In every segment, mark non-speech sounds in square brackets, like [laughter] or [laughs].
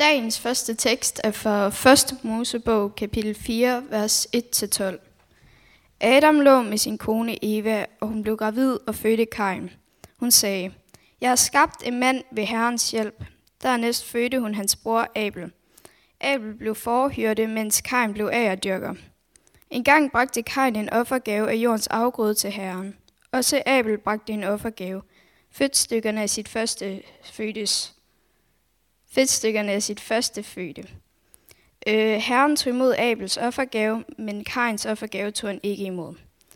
Dagens første tekst er fra 1. Mosebog, kapitel 4, vers 1-12. Adam lå med sin kone Eva, og hun blev gravid og fødte Kain. Hun sagde, Jeg har skabt en mand ved Herrens hjælp. Dernæst fødte hun hans bror Abel. Abel blev forhyrte, mens Kain blev agerdyrker. En gang bragte Kain en offergave af jordens afgrøde til Herren. Også Abel bragte en offergave. Fedtstykkerne af sit første fødtes. Fedtstykkerne af sit første fødte. Øh, herren tog imod Abels offergave, men Kains offergave tog han ikke imod.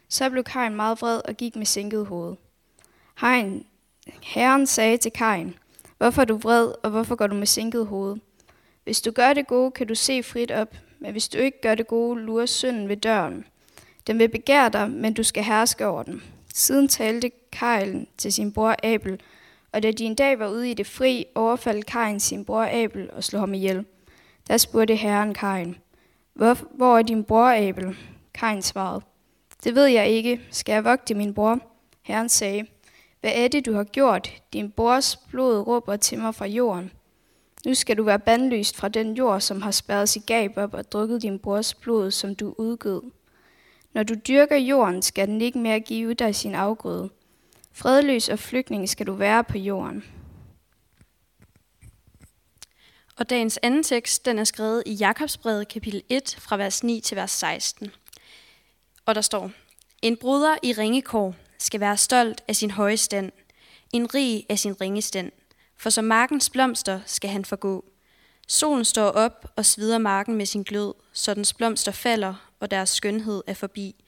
Så blev Kain meget vred og gik med sænket hoved. Hein, herren sagde til Kain, hvorfor er du vred, og hvorfor går du med sænket hoved? Hvis du gør det gode, kan du se frit op, men hvis du ikke gør det gode, lurer synden ved døren. Den vil begære dig, men du skal herske over den. Siden talte Kain til sin bror Abel, og da de en dag var ude i det fri, overfaldt Kain sin bror Abel og slog ham ihjel. Der spurgte herren Kain, hvor, hvor er din bror Abel? Kain svarede, det ved jeg ikke. Skal jeg vogte min bror? Herren sagde, hvad er det, du har gjort? Din brors blod råber til mig fra jorden. Nu skal du være bandlyst fra den jord, som har spærret sig gab op og drukket din brors blod, som du udgød. Når du dyrker jorden, skal den ikke mere give dig sin afgrøde. Fredløs og flygtning skal du være på jorden. Og dagens anden tekst, den er skrevet i Jakobsbrevet kapitel 1 fra vers 9 til vers 16. Og der står, En bruder i ringekår skal være stolt af sin høje stand, en rig af sin ringe stand, for som markens blomster skal han forgå. Solen står op og svider marken med sin glød, så dens blomster falder, og deres skønhed er forbi.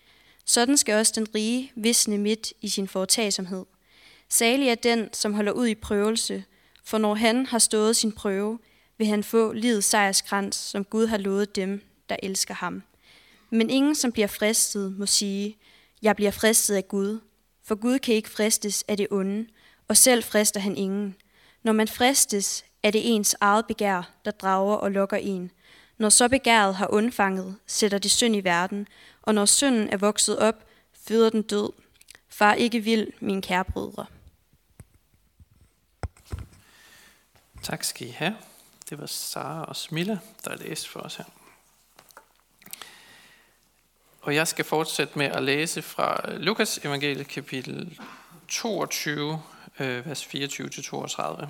Sådan skal også den rige visne midt i sin foretagsomhed. Salig er den, som holder ud i prøvelse, for når han har stået sin prøve, vil han få livets sejrskrans, som Gud har lovet dem, der elsker ham. Men ingen, som bliver fristet, må sige, jeg bliver fristet af Gud, for Gud kan ikke fristes af det onde, og selv frister han ingen. Når man fristes, er det ens eget begær, der drager og lokker en. Når så begæret har undfanget, sætter det synd i verden, og når synden er vokset op, føder den død. Far ikke vil, mine kære brødre. Tak skal I have. Det var Sara og Smilla, der læste for os her. Og jeg skal fortsætte med at læse fra Lukas evangeliet kapitel 22, øh, vers 24-32.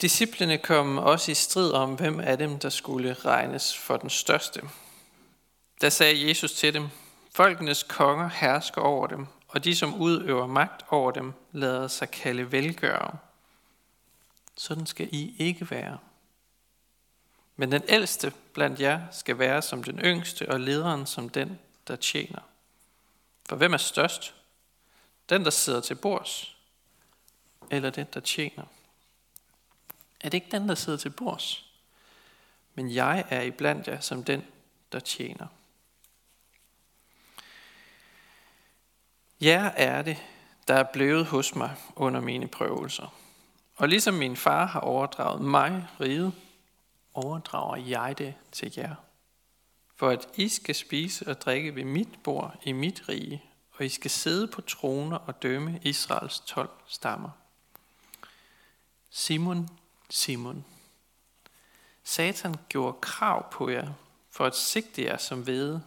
Disciplene kom også i strid om, hvem af dem, der skulle regnes for den største. Der sagde Jesus til dem, Folkenes konger hersker over dem, og de, som udøver magt over dem, lader sig kalde velgørere. Sådan skal I ikke være. Men den ældste blandt jer skal være som den yngste, og lederen som den, der tjener. For hvem er størst? Den, der sidder til bords, eller den, der tjener? Er det ikke den, der sidder til bords? Men jeg er iblandt jer som den, der tjener. Jer er det, der er blevet hos mig under mine prøvelser. Og ligesom min far har overdraget mig riget, overdrager jeg det til jer. For at I skal spise og drikke ved mit bord i mit rige, og I skal sidde på troner og dømme Israels 12 stammer. Simon, Simon, Satan gjorde krav på jer for at sigte jer som vede,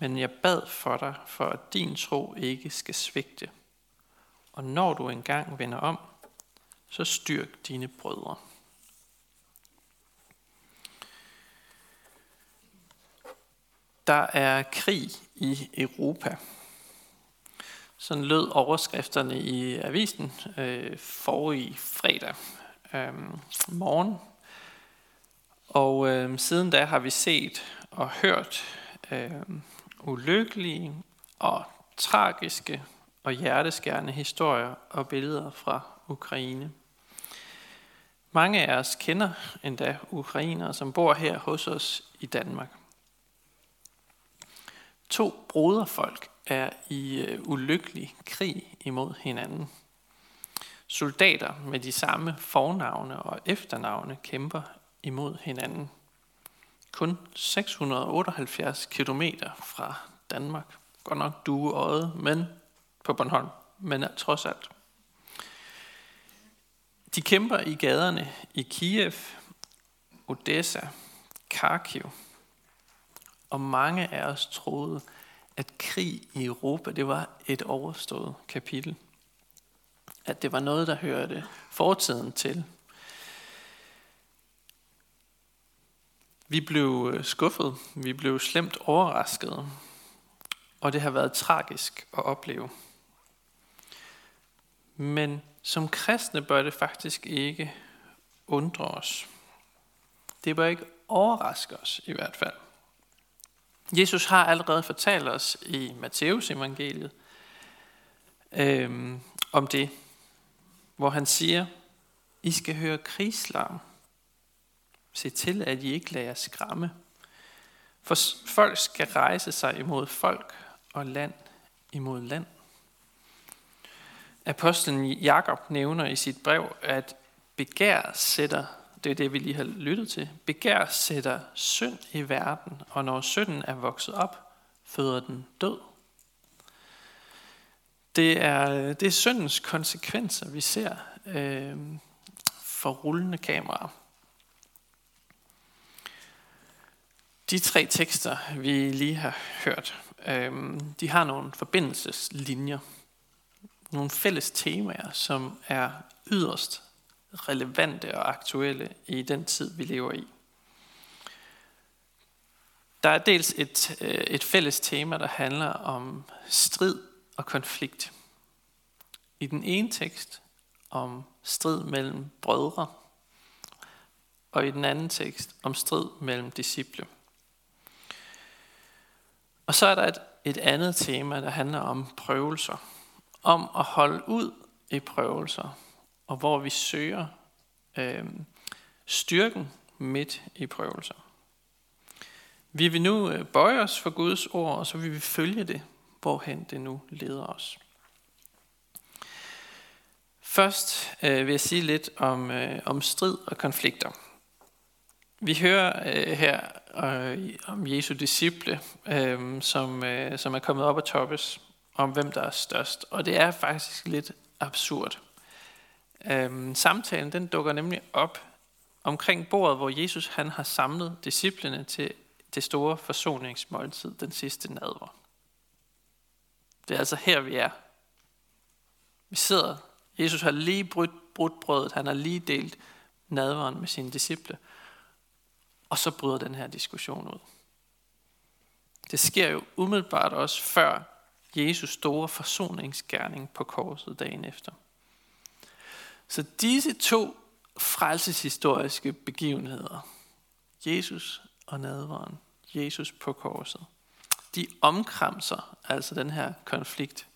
men jeg bad for dig, for at din tro ikke skal svigte. Og når du engang vender om, så styrk dine brødre. Der er krig i Europa. Sådan lød overskrifterne i avisen øh, forrige fredag øh, morgen. Og øh, siden da har vi set og hørt øh, ulykkelige og tragiske og hjerteskærende historier og billeder fra Ukraine. Mange af os kender endda ukrainere, som bor her hos os i Danmark. To broderfolk er i øh, ulykkelig krig imod hinanden. Soldater med de samme fornavne og efternavne kæmper imod hinanden. Kun 678 km fra Danmark. Godt nok dueøjet, men på Bornholm, men trods alt. De kæmper i gaderne i Kiev, Odessa, Kharkiv. Og mange af os troede, at krig i Europa, det var et overstået kapitel. At det var noget, der hørte fortiden til. Vi blev øh, skuffet, vi blev slemt overrasket, og det har været tragisk at opleve. Men som kristne bør det faktisk ikke undre os. Det bør ikke overraske os i hvert fald. Jesus har allerede fortalt os i Matteus evangeliet øhm, om det, hvor han siger, I skal høre krigslarm. Se til, at I ikke lader jer skræmme. For folk skal rejse sig imod folk og land imod land. Apostlen Jakob nævner i sit brev, at begær sætter, det er det vi lige har lyttet til, begær sætter synd i verden, og når synden er vokset op, føder den død. Det er, det er syndens konsekvenser, vi ser øh, for rullende kameraer. De tre tekster, vi lige har hørt, øh, de har nogle forbindelseslinjer nogle fælles temaer, som er yderst relevante og aktuelle i den tid, vi lever i. Der er dels et, øh, et fælles tema, der handler om strid og konflikt. I den ene tekst om strid mellem brødre, og i den anden tekst om strid mellem disciple. Og så er der et, et andet tema, der handler om prøvelser om at holde ud i prøvelser, og hvor vi søger øh, styrken midt i prøvelser. Vi vil nu øh, bøje os for Guds ord, og så vil vi følge det, hvorhen det nu leder os. Først øh, vil jeg sige lidt om, øh, om strid og konflikter. Vi hører øh, her øh, om Jesu disciple, øh, som, øh, som er kommet op og toppes om, hvem der er størst. Og det er faktisk lidt absurd. Øh, samtalen den dukker nemlig op omkring bordet, hvor Jesus han har samlet disciplene til det store forsoningsmåltid, den sidste nadver. Det er altså her, vi er. Vi sidder. Jesus har lige brudt, brudt brødet. Han har lige delt nadveren med sine disciple. Og så bryder den her diskussion ud. Det sker jo umiddelbart også før Jesus store forsoningsgerning på korset dagen efter. Så disse to frelseshistoriske begivenheder, Jesus og nadveren, Jesus på korset, de omkramser altså den her konflikt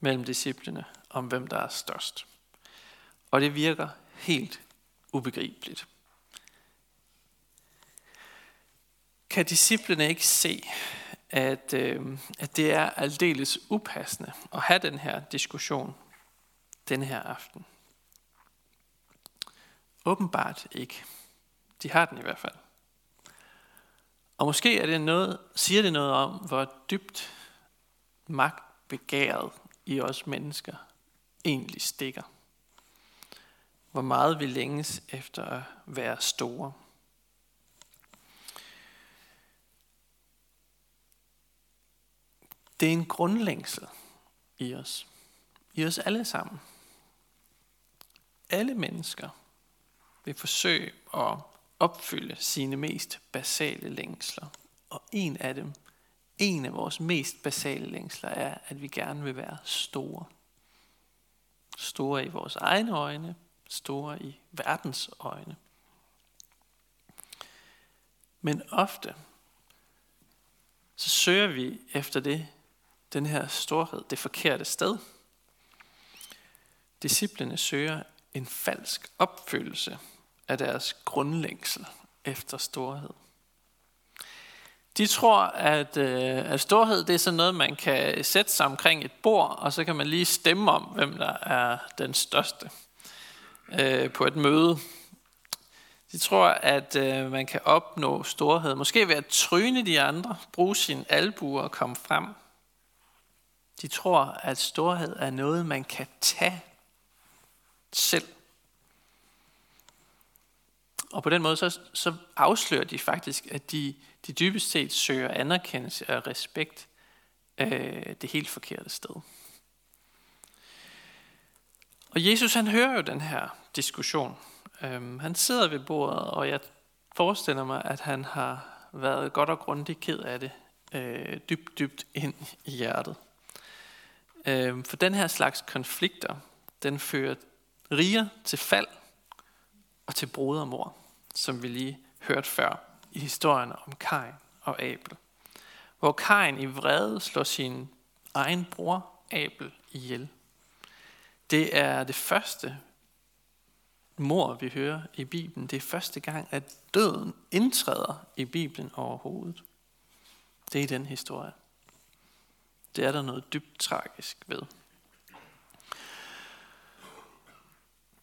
mellem disciplene om hvem der er størst. Og det virker helt ubegribeligt. Kan disciplene ikke se, at, øh, at det er aldeles upassende at have den her diskussion den her aften. Åbenbart ikke. De har den i hvert fald. Og måske er det noget, siger det noget om, hvor dybt magtbegæret i os mennesker egentlig stikker. Hvor meget vi længes efter at være store. Det er en grundlængsel i os. I os alle sammen. Alle mennesker vil forsøge at opfylde sine mest basale længsler. Og en af dem, en af vores mest basale længsler er, at vi gerne vil være store. Store i vores egne øjne, store i verdens øjne. Men ofte, så søger vi efter det, den her storhed det forkerte sted. Disciplene søger en falsk opfyldelse af deres grundlængsel efter storhed. De tror, at, øh, at storhed det er sådan noget, man kan sætte sig omkring et bord, og så kan man lige stemme om, hvem der er den største øh, på et møde. De tror, at øh, man kan opnå storhed, måske ved at tryne de andre, bruge sin albuer og komme frem. De tror, at storhed er noget, man kan tage selv. Og på den måde så, så afslører de faktisk, at de, de dybest set søger anerkendelse og respekt øh, det helt forkerte sted. Og Jesus han hører jo den her diskussion. Øhm, han sidder ved bordet, og jeg forestiller mig, at han har været godt og grundigt ked af det, øh, dybt, dybt ind i hjertet. Øh, for den her slags konflikter, den fører riger til fald og til brodermor, som vi lige hørte før i historien om Kain og Abel. Hvor Kain i vrede slår sin egen bror Abel ihjel. Det er det første mor, vi hører i Bibelen. Det er første gang, at døden indtræder i Bibelen overhovedet. Det er den historie. Det er der noget dybt tragisk ved.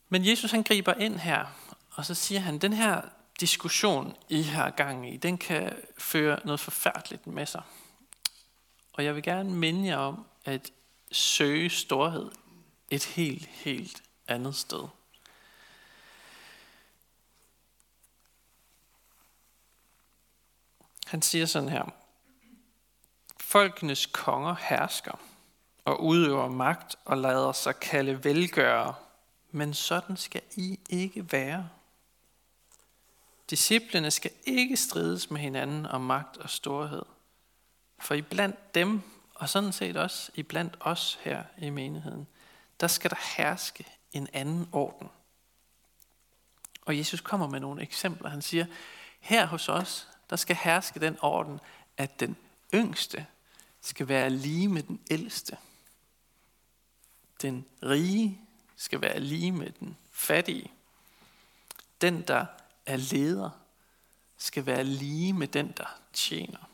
Men Jesus han griber ind her, og så siger han, den her diskussion, I har gang i, den kan føre noget forfærdeligt med sig. Og jeg vil gerne minde jer om at søge storhed et helt, helt andet sted. Han siger sådan her. Folkenes konger hersker og udøver magt og lader sig kalde velgørere, men sådan skal I ikke være. Disciplene skal ikke strides med hinanden om magt og storhed. For i blandt dem, og sådan set også i blandt os her i menigheden, der skal der herske en anden orden. Og Jesus kommer med nogle eksempler. Han siger, her hos os, der skal herske den orden, at den yngste skal være lige med den ældste. Den rige skal være lige med den fattige. Den, der er leder, skal være lige med den, der tjener.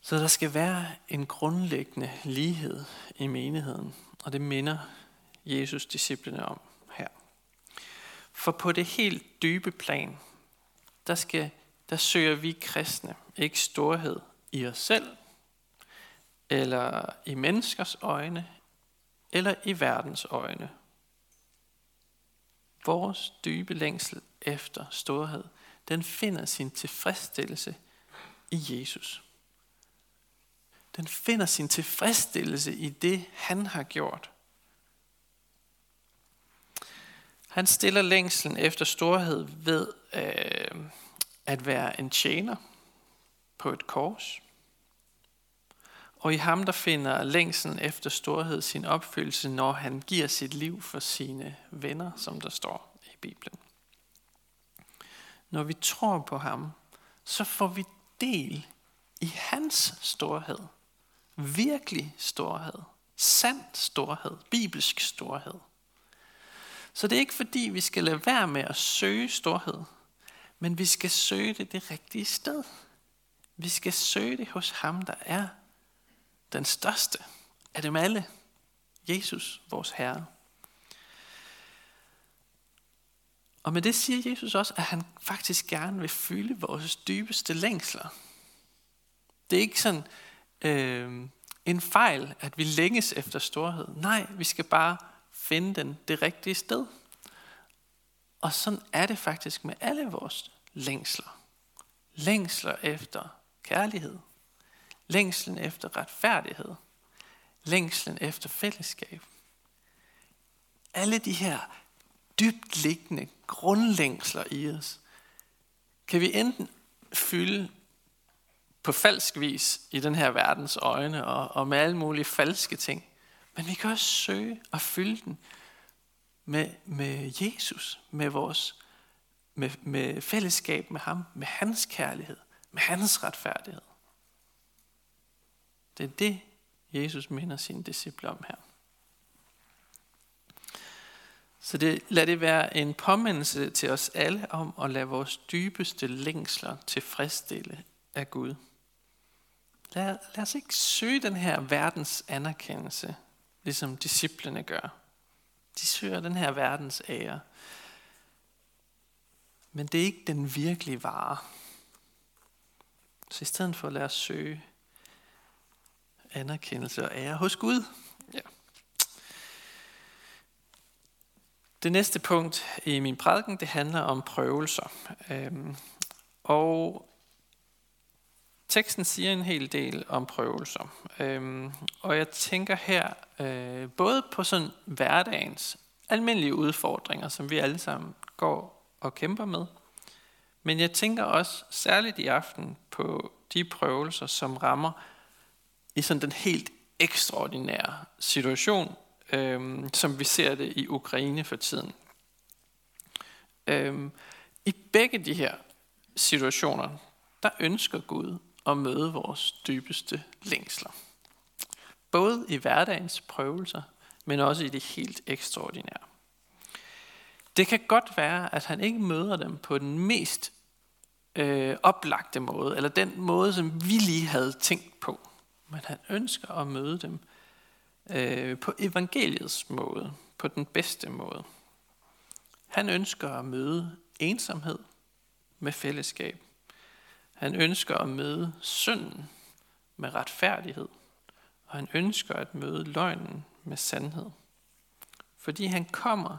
Så der skal være en grundlæggende lighed i menigheden, og det minder Jesus disciplene om her. For på det helt dybe plan, der, skal, der søger vi kristne ikke storhed i os selv, eller i menneskers øjne, eller i verdens øjne. Vores dybe længsel efter storhed, den finder sin tilfredsstillelse i Jesus. Den finder sin tilfredsstillelse i det, han har gjort. Han stiller længslen efter storhed ved øh, at være en tjener på et kors. Og i ham der finder længslen efter storhed sin opfyldelse, når han giver sit liv for sine venner, som der står i Bibelen. Når vi tror på ham, så får vi del i hans storhed. Virkelig storhed. Sand storhed. Bibelsk storhed. Så det er ikke fordi, vi skal lade være med at søge storhed, men vi skal søge det det rigtige sted. Vi skal søge det hos ham, der er den største af dem alle. Jesus, vores Herre. Og med det siger Jesus også, at han faktisk gerne vil fylde vores dybeste længsler. Det er ikke sådan øh, en fejl, at vi længes efter storhed. Nej, vi skal bare finde den det rigtige sted. Og sådan er det faktisk med alle vores længsler. Længsler efter kærlighed. Længslen efter retfærdighed. Længslen efter fællesskab. Alle de her dybt liggende grundlængsler i os, kan vi enten fylde på falsk vis i den her verdens øjne og, og med alle mulige falske ting, men vi kan også søge at fylde den med, med Jesus, med vores med, med fællesskab med ham, med hans kærlighed, med hans retfærdighed. Det er det, Jesus minder sine disciple om her. Så det, lad det være en påmindelse til os alle om at lade vores dybeste længsler tilfredsstille af Gud. Lad, lad os ikke søge den her verdens anerkendelse, ligesom disciplene gør. De søger den her verdens ære. Men det er ikke den virkelige vare. Så i stedet for at lade os søge anerkendelse og ære hos Gud. Ja. Det næste punkt i min prædiken, det handler om prøvelser. Øhm, og teksten siger en hel del om prøvelser. Øhm, og jeg tænker her øh, både på sådan hverdagens almindelige udfordringer, som vi alle sammen går og kæmper med. Men jeg tænker også særligt i aften på de prøvelser, som rammer i sådan den helt ekstraordinære situation, øh, som vi ser det i Ukraine for tiden. Øh, I begge de her situationer, der ønsker Gud at møde vores dybeste længsler. Både i hverdagens prøvelser, men også i det helt ekstraordinære. Det kan godt være, at han ikke møder dem på den mest øh, oplagte måde, eller den måde, som vi lige havde tænkt på. Men han ønsker at møde dem øh, på evangeliets måde, på den bedste måde. Han ønsker at møde ensomhed med fællesskab. Han ønsker at møde synden med retfærdighed. Og han ønsker at møde løgnen med sandhed. Fordi han kommer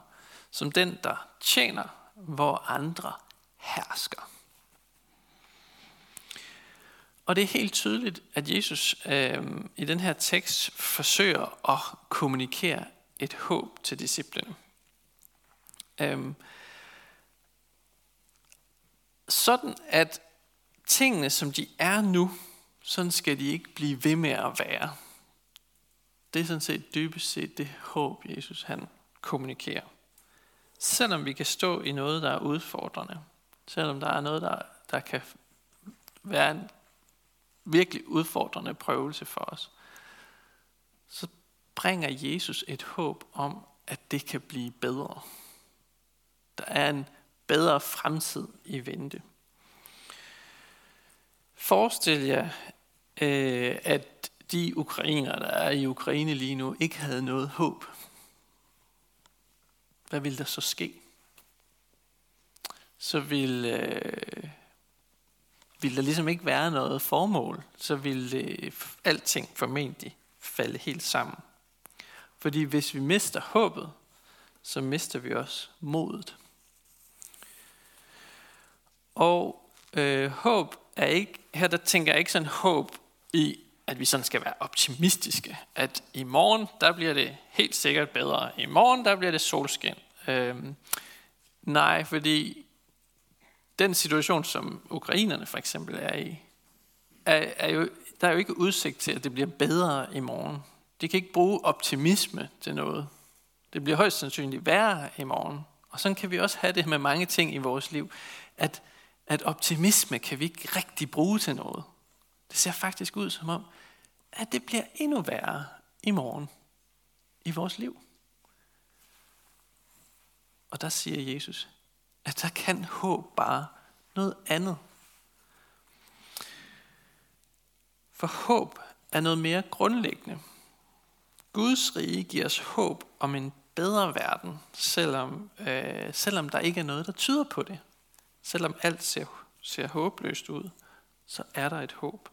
som den, der tjener, hvor andre hersker. Og det er helt tydeligt, at Jesus øh, i den her tekst forsøger at kommunikere et håb til disciplene. Øh, sådan at tingene, som de er nu, sådan skal de ikke blive ved med at være. Det er sådan set dybest set det håb, Jesus han kommunikerer. Selvom vi kan stå i noget, der er udfordrende, selvom der er noget, der, der kan være en virkelig udfordrende prøvelse for os, så bringer Jesus et håb om, at det kan blive bedre. Der er en bedre fremtid i vente. Forestil jer, øh, at de ukrainer, der er i Ukraine lige nu, ikke havde noget håb. Hvad ville der så ske? Så ville, øh, ville der ligesom ikke være noget formål. Så ville øh, alting formentlig falde helt sammen. Fordi hvis vi mister håbet, så mister vi også modet. Og øh, håb er ikke, her der tænker jeg ikke sådan håb i, at vi sådan skal være optimistiske. At i morgen, der bliver det helt sikkert bedre. I morgen, der bliver det solskin. Øhm, nej, fordi den situation, som ukrainerne for eksempel er i, er, er jo, der er jo ikke udsigt til, at det bliver bedre i morgen. De kan ikke bruge optimisme til noget. Det bliver højst sandsynligt værre i morgen. Og sådan kan vi også have det med mange ting i vores liv. At at optimisme kan vi ikke rigtig bruge til noget. Det ser faktisk ud som om, at det bliver endnu værre i morgen i vores liv. Og der siger Jesus, at der kan håb bare noget andet. For håb er noget mere grundlæggende. Guds rige giver os håb om en bedre verden, selvom, øh, selvom der ikke er noget, der tyder på det. Selvom alt ser, ser håbløst ud, så er der et håb.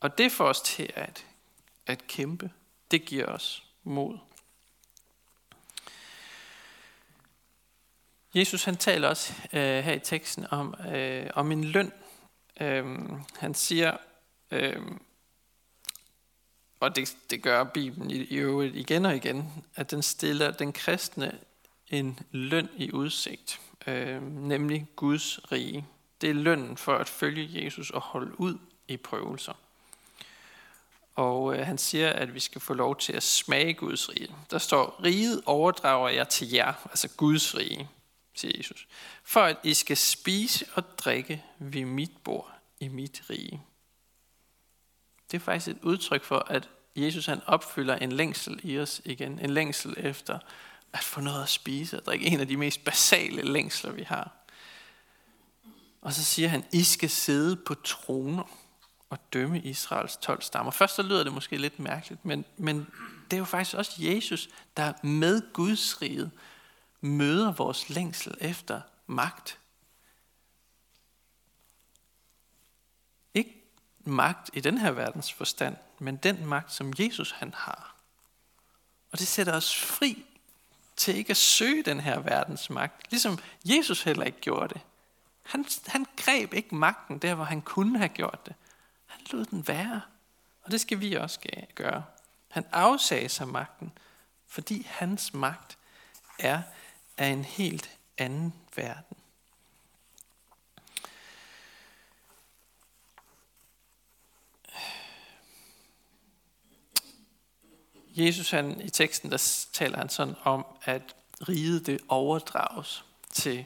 Og det får os til at, at kæmpe. Det giver os mod. Jesus han taler også øh, her i teksten om, øh, om en løn. Øh, han siger, øh, og det, det gør Bibelen i, i øvrigt igen og igen, at den stiller den kristne en løn i udsigt øh, nemlig Guds rige. Det er lønnen for at følge Jesus og holde ud i prøvelser. Og øh, han siger, at vi skal få lov til at smage Guds rige. Der står, riget overdrager jeg til jer, altså Guds rige, siger Jesus, for at I skal spise og drikke ved mit bord i mit rige. Det er faktisk et udtryk for, at Jesus han opfylder en længsel i os igen. En længsel efter at få noget at spise og drikke. En af de mest basale længsler, vi har. Og så siger han, I skal sidde på troner og dømme Israels 12 stammer. Først så lyder det måske lidt mærkeligt, men, men det er jo faktisk også Jesus, der med Guds rige møder vores længsel efter magt. Ikke magt i den her verdens forstand, men den magt, som Jesus han har. Og det sætter os fri til ikke at søge den her verdens magt. Ligesom Jesus heller ikke gjorde det. Han, han greb ikke magten der, hvor han kunne have gjort det. Han lod den være. Og det skal vi også gøre. Han afsagde sig magten, fordi hans magt er af en helt anden verden. Jesus han, i teksten, der taler han sådan om, at riget det overdrages til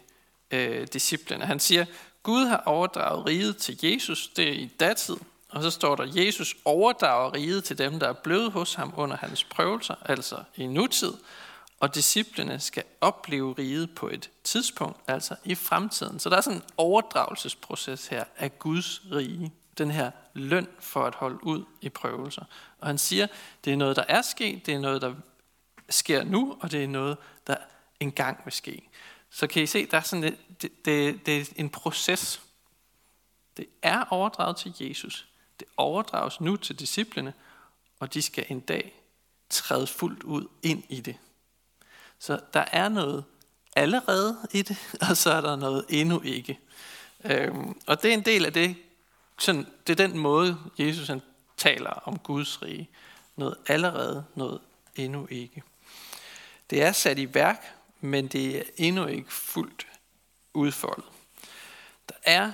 øh, disciplene. Han siger, Gud har overdraget riget til Jesus, det er i datid, og så står der, Jesus overdrager riget til dem, der er blevet hos ham under hans prøvelser, altså i nutid, og disciplene skal opleve riget på et tidspunkt, altså i fremtiden. Så der er sådan en overdragelsesproces her af Guds rige, den her løn for at holde ud i prøvelser. Og han siger, det er noget, der er sket, det er noget, der sker nu, og det er noget, der engang vil ske. Så kan I se, der er sådan et, det, det, det er en proces. Det er overdraget til Jesus. Det overdrages nu til disciplene, og de skal en dag træde fuldt ud ind i det. Så der er noget allerede i det, [laughs] og så er der noget endnu ikke. Øhm, og det er en del af det, sådan, det er den måde, Jesus han taler om Guds rige. Noget allerede, noget endnu ikke. Det er sat i værk, men det er endnu ikke fuldt udfoldet. Der er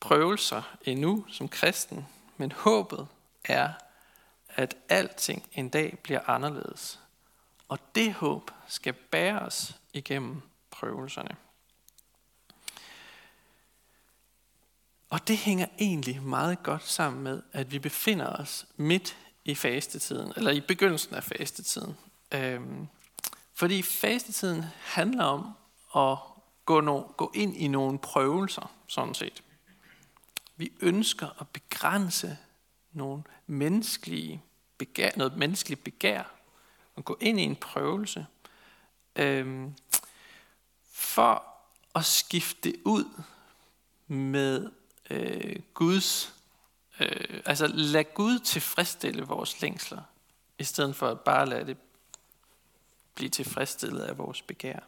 prøvelser endnu som kristen, men håbet er, at alting en dag bliver anderledes. Og det håb skal bære os igennem prøvelserne. Og det hænger egentlig meget godt sammen med, at vi befinder os midt i fastetiden, eller i begyndelsen af fastetiden. Øhm, fordi fastetiden handler om at gå, no, gå ind i nogle prøvelser, sådan set. Vi ønsker at begrænse nogle menneskelige begær, noget menneskeligt begær, og gå ind i en prøvelse, øhm, for at skifte ud med øh, Guds, øh, altså lad Gud tilfredsstille vores længsler, i stedet for at bare lade det blive tilfredsstillet af vores begær.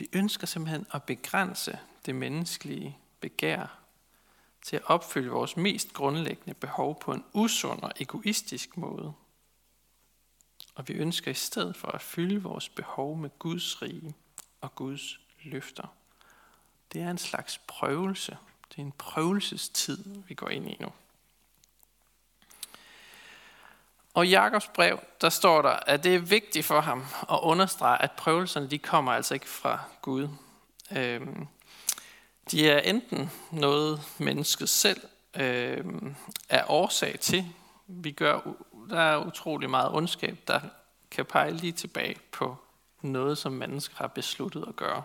Vi ønsker simpelthen at begrænse det menneskelige begær til at opfylde vores mest grundlæggende behov på en usund og egoistisk måde. Og vi ønsker i stedet for at fylde vores behov med Guds rige og Guds løfter. Det er en slags prøvelse. Det er en prøvelsestid, vi går ind i nu. Og i Jakobs brev, der står der, at det er vigtigt for ham at understrege, at prøvelserne de kommer altså ikke fra Gud. Øhm, de er enten noget, mennesket selv øhm, er årsag til. Vi gør, der er utrolig meget ondskab, der kan pege lige tilbage på noget, som mennesker har besluttet at gøre.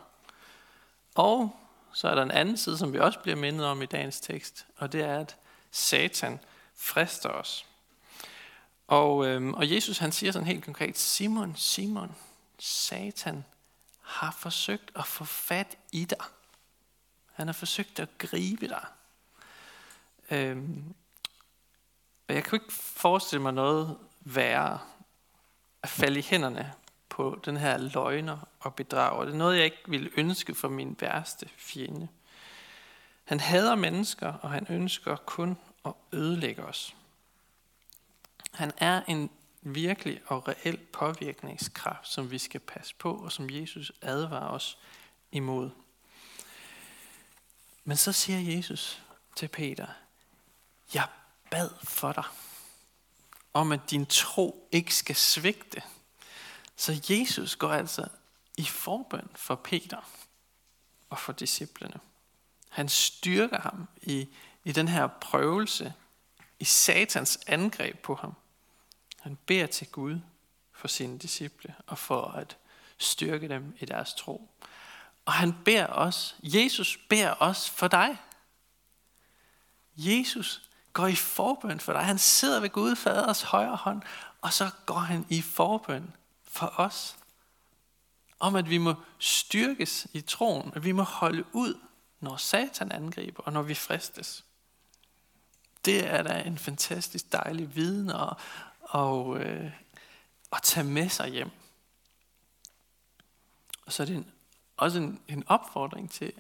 Og så er der en anden side, som vi også bliver mindet om i dagens tekst, og det er, at Satan frister os. Og, øhm, og Jesus han siger sådan helt konkret, Simon, Simon, Satan har forsøgt at få fat i dig. Han har forsøgt at gribe dig. Øhm, og jeg kan ikke forestille mig noget værre at falde i hænderne på den her løgner og bedrager. Det er noget, jeg ikke ville ønske for min værste fjende. Han hader mennesker, og han ønsker kun at ødelægge os. Han er en virkelig og reel påvirkningskraft, som vi skal passe på, og som Jesus advarer os imod. Men så siger Jesus til Peter, jeg bad for dig, om at din tro ikke skal svigte. Så Jesus går altså i forbøn for Peter og for disciplene. Han styrker ham i, i den her prøvelse, i satans angreb på ham. Han beder til Gud for sine disciple og for at styrke dem i deres tro. Og han beder os, Jesus beder os for dig. Jesus går i forbøn for dig. Han sidder ved Gud faders højre hånd, og så går han i forbøn for os. Om at vi må styrkes i troen, at vi må holde ud, når Satan angriber, og når vi fristes. Det er da en fantastisk dejlig viden og, og, øh, at tage med sig hjem. Og så er det en, også en, en opfordring til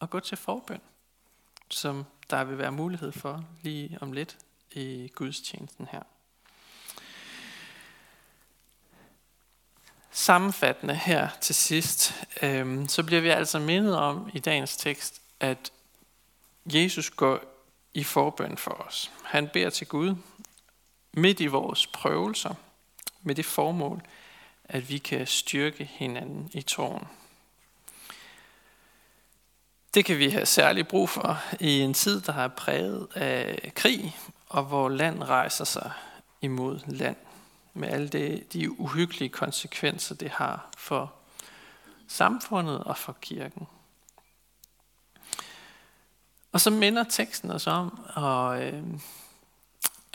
at gå til forbøn, som der vil være mulighed for lige om lidt i gudstjenesten her. Sammenfattende her til sidst, øh, så bliver vi altså mindet om i dagens tekst, at Jesus går i forbøn for os. Han beder til Gud midt i vores prøvelser med det formål, at vi kan styrke hinanden i troen. Det kan vi have særlig brug for i en tid, der er præget af krig, og hvor land rejser sig imod land, med alle de, de uhyggelige konsekvenser, det har for samfundet og for kirken. Og så minder teksten os om, og, øh,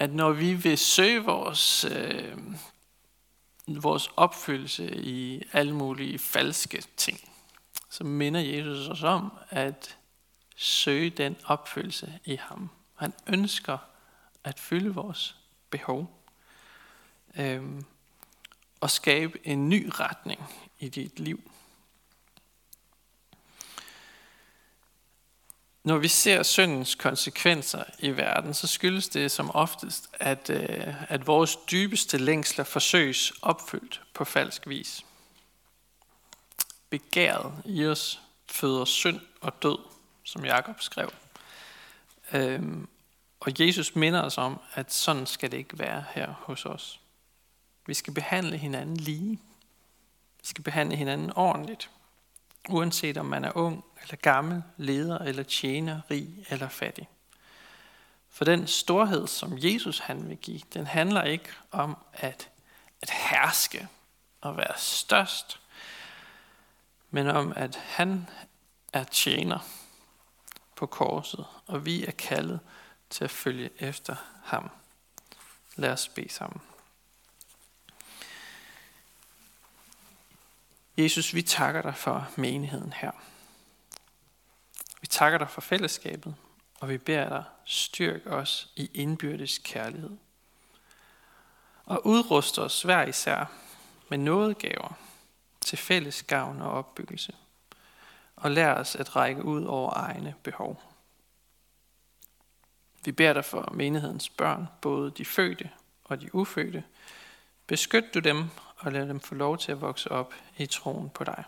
at når vi vil søge vores, øh, vores opfyldelse i alle mulige falske ting, så minder Jesus os om at søge den opfyldelse i ham. Han ønsker at fylde vores behov øh, og skabe en ny retning i dit liv. Når vi ser syndens konsekvenser i verden, så skyldes det som oftest, at, øh, at vores dybeste længsler forsøges opfyldt på falsk vis. Begæret i os føder synd og død, som Jakob skrev. Øhm, og Jesus minder os om, at sådan skal det ikke være her hos os. Vi skal behandle hinanden lige. Vi skal behandle hinanden ordentligt uanset om man er ung eller gammel, leder eller tjener, rig eller fattig. For den storhed, som Jesus han vil give, den handler ikke om at, at herske og være størst, men om at han er tjener på korset, og vi er kaldet til at følge efter ham. Lad os bede sammen. Jesus, vi takker dig for menigheden her. Vi takker dig for fællesskabet, og vi beder dig, styrk os i indbyrdes kærlighed. Og udrust os hver især med nådegaver til fælles gavn og opbyggelse. Og lær os at række ud over egne behov. Vi beder dig for menighedens børn, både de fødte og de ufødte. Beskyt du dem og lad dem få lov til at vokse op i troen på dig.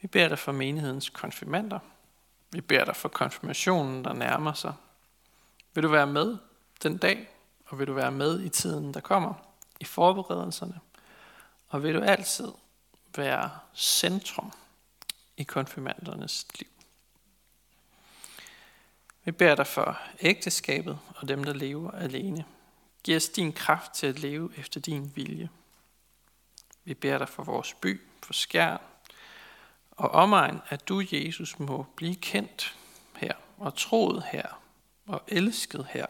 Vi beder dig for menighedens konfirmander. Vi beder dig for konfirmationen, der nærmer sig. Vil du være med den dag, og vil du være med i tiden, der kommer, i forberedelserne, og vil du altid være centrum i konfirmandernes liv. Vi beder dig for ægteskabet og dem, der lever alene. Giv os din kraft til at leve efter din vilje. Vi beder dig for vores by, for skær og omegn, at du, Jesus, må blive kendt her, og troet her, og elsket her,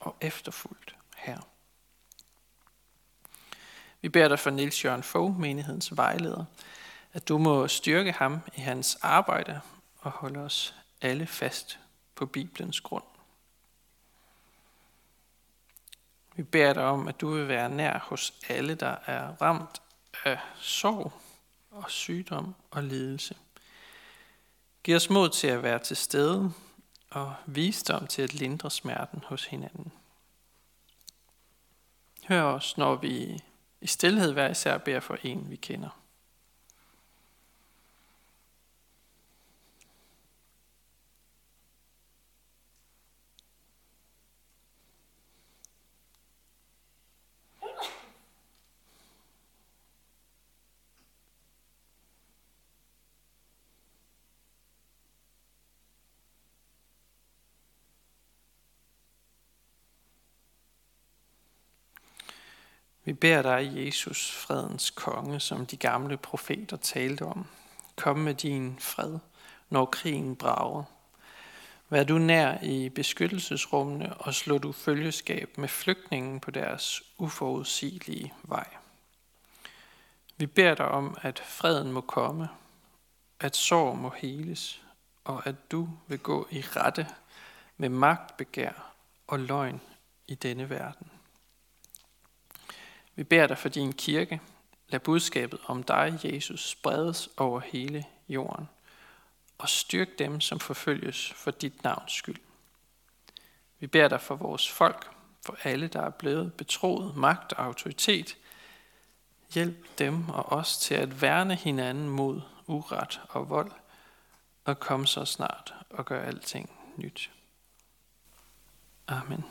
og efterfulgt her. Vi beder dig for Nils Jørgen Fogh, menighedens vejleder, at du må styrke ham i hans arbejde og holde os alle fast på Bibelens grund. Vi beder dig om, at du vil være nær hos alle, der er ramt af sorg og sygdom og lidelse. Giv os mod til at være til stede og visdom til at lindre smerten hos hinanden. Hør os, når vi i stillhed hver især beder for en, vi kender. Vi beder dig, Jesus, fredens konge, som de gamle profeter talte om. Kom med din fred, når krigen brager. Vær du nær i beskyttelsesrummene og slå du følgeskab med flygtningen på deres uforudsigelige vej. Vi beder dig om, at freden må komme, at sorg må heles, og at du vil gå i rette med magtbegær og løgn i denne verden. Vi beder dig for din kirke. Lad budskabet om dig, Jesus, spredes over hele jorden. Og styrk dem, som forfølges for dit navns skyld. Vi beder dig for vores folk, for alle, der er blevet betroet magt og autoritet. Hjælp dem og os til at værne hinanden mod uret og vold, og kom så snart og gør alting nyt. Amen.